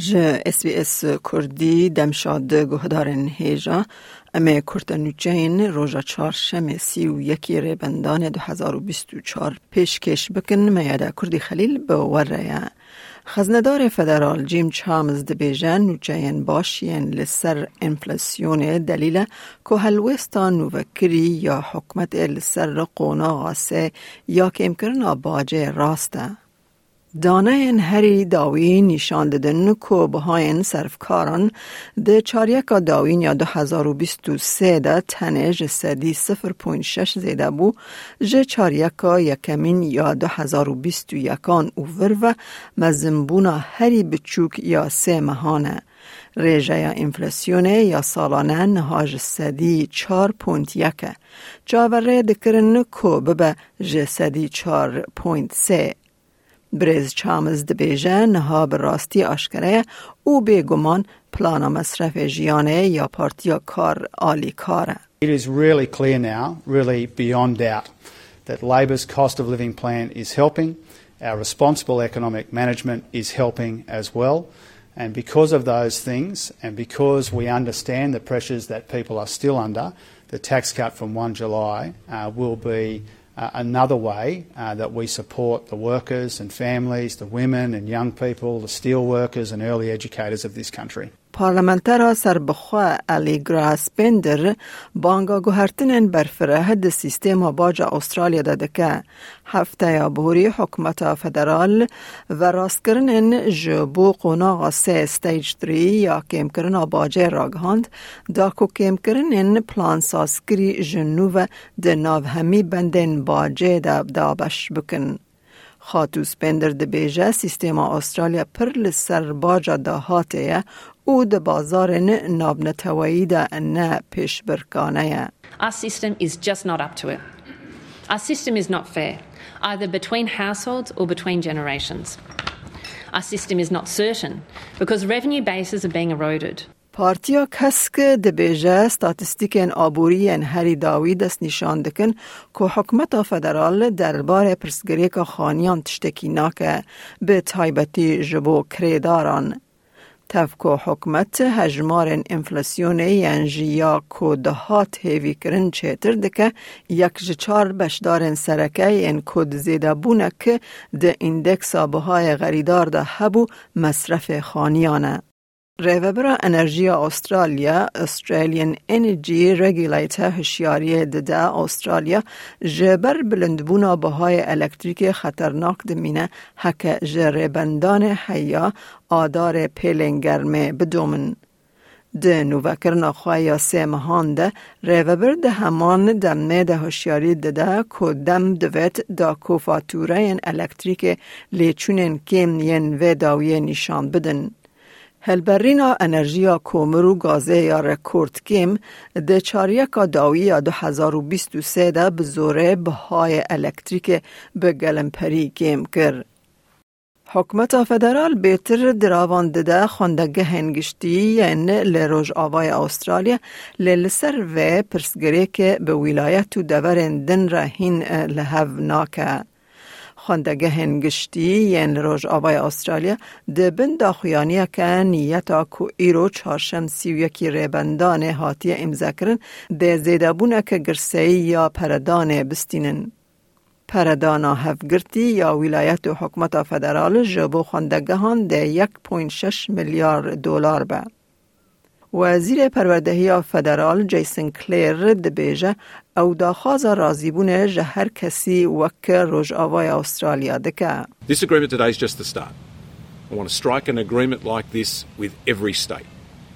جه اس بی اس کردی دمشاد گهدارن هیجا امه کرتنوچین روژا چهارشم سی و یکی ریبندان دو هزار و چار پیشکش بکن میاده کردی خلیل به وره خزندار فدرال جیم چامز دبیجن نوچین باشین لسر انفلاسیون دلیل که هلوستان نوکری یا حکمت لسر قونا غاسه یا که امکرنا باجه راسته. دانه هری داوی نشان دادن که بهاین صرفکاران ده چاریکا داوین یا 2023 ده تنه سدی 0.6 زیده بو. جه چاریکا یکمین یا 2021 اوور و مزنبونا هری بچوک یا سه مهانه. ریجه یا انفلاسیونه یا سالانه نهاج سدی 4.1 جاوره دکرن که ببه سدی 4.3 برز چامز دبیجه نها به راستی آشکره او بگمان پلانا مصرف جیانه یا پارتیا کار آلی کاره. It is really clear now, really beyond doubt, that Labor's cost of living plan is helping. Our responsible economic management is helping as well. And because of those things, and because we understand the pressures that people are still under, the tax cut from 1 July uh, will be uh, another way uh, that we support the workers and families, the women and young people, the steel workers and early educators of this country. پارلمانترا سربخوا علی گراسپندر بانگا گوهرتنن برفره د سیستم باج استرالیا که هفته یا حکمت فدرال و راست کرنن جبو قناغ سه ستیج 3 یا کم کرن باج راگهاند دا کو کم کرنن پلان ساسکری جنوب د ناو همی بندن باجه دا دابش بکن. خاتو سپندر د بیجه سیستم استرالیا پر لسر باجا دهاته او د بازار نه ناب نه توید نه پیش برکانه Our system is just not up to it. Our system is not fair, either between households or between generations. Our system is not certain because revenue bases are being eroded. پارتیا کس که ده بیجه ستاتستیک ان آبوری این هری داوی دست نیشاندکن که حکمت فدرال در بار پرسگریک خانیان تشتکی ناکه به تایبتی جبو کریداران تفکو حکمت هجمار انفلاسیون ینجی یا کو دهات هیوی کرن چیتر دکه یک جچار بشدارن سرکه ین کود زیده بونه که ده اندکس آبهای غریدار ده هبو مصرف خانیانه. ریوبر انرژی استرالیا استرالیان انرژی رگولیتر هشیاری دده استرالیا جبر بلندبونا بهای الکتریک خطرناک دمینه حک جربندان حیا آدار پیلنگرمه بدومن. ده نوکرنا خواهی سه مهان ده ریوبر ده همان دمه ده هشیاری دده که دم دوید دا کو فاتوره الکتریک لیچونن کم ین و داویه نشان بدن. هلبرینا انرژیا کومرو گازه یا رکورد کم ده چاریکا داوی یا دو هزار و بیست و سه ده بزوره بهای الکتریک به گلمپری کم کر. حکمت فدرال بیتر دراوان ده خوندگه هنگشتی یعنی لروژ آوای استرالیا للسر و پرسگری که به ولایت و دورن دن رهین لحو ناکه. خواندگه هنگشتی ین روژ آوای استرالیا ده بن داخویانی که نیتا کو ایرو چارشم سی و یکی ریبندان هاتی امزا کرن ده زیده بونه که گرسی یا پردان بستینن. پردانا هفگرتی یا ولایت و حکمت فدرال جبو خواندگه هان ده 1.6 میلیارد دلار به. وزیر پروردهی فدرال جیسن کلیر دبیجه او داخواز رازیبون جهر کسی وک روژ آوای استرالیا دکه. This agreement today is just the start. I want to strike an agreement like this with every state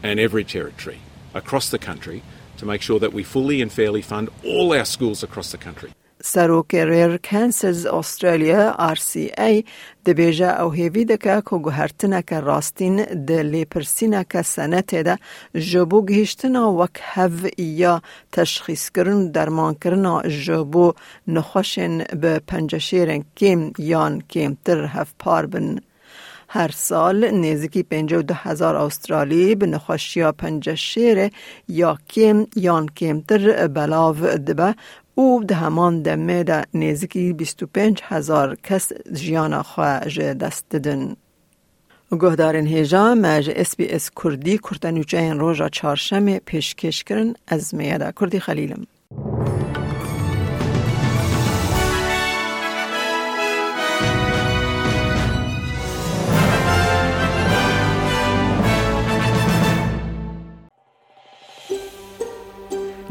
and every territory across the country to make sure that we fully and fairly fund all our schools across the country. سروک ریر کانسرز استرالیا آر سی ای دبیجه او هیوی دکه که گوهرتنه که راستین ده لیپرسینه که سنته ده جبو گهشتنه وک هف یا تشخیص کرن درمان کرنه جبو نخوشن به پنجشیرن کم یان کم تر هف پار بن. هر سال نزدیکی 52 هزار استرالی به نخوشیا پنج شیر یا کم یان کمتر بلاو دبه او ده همان دمه ده نزدیکی 25 هزار کس جیان خواه دست ددن. گهدارن هیجا مج اس بی اس کردی کرتنوچه این روژا چارشم پیشکش کرن از میادا کردی خلیلم.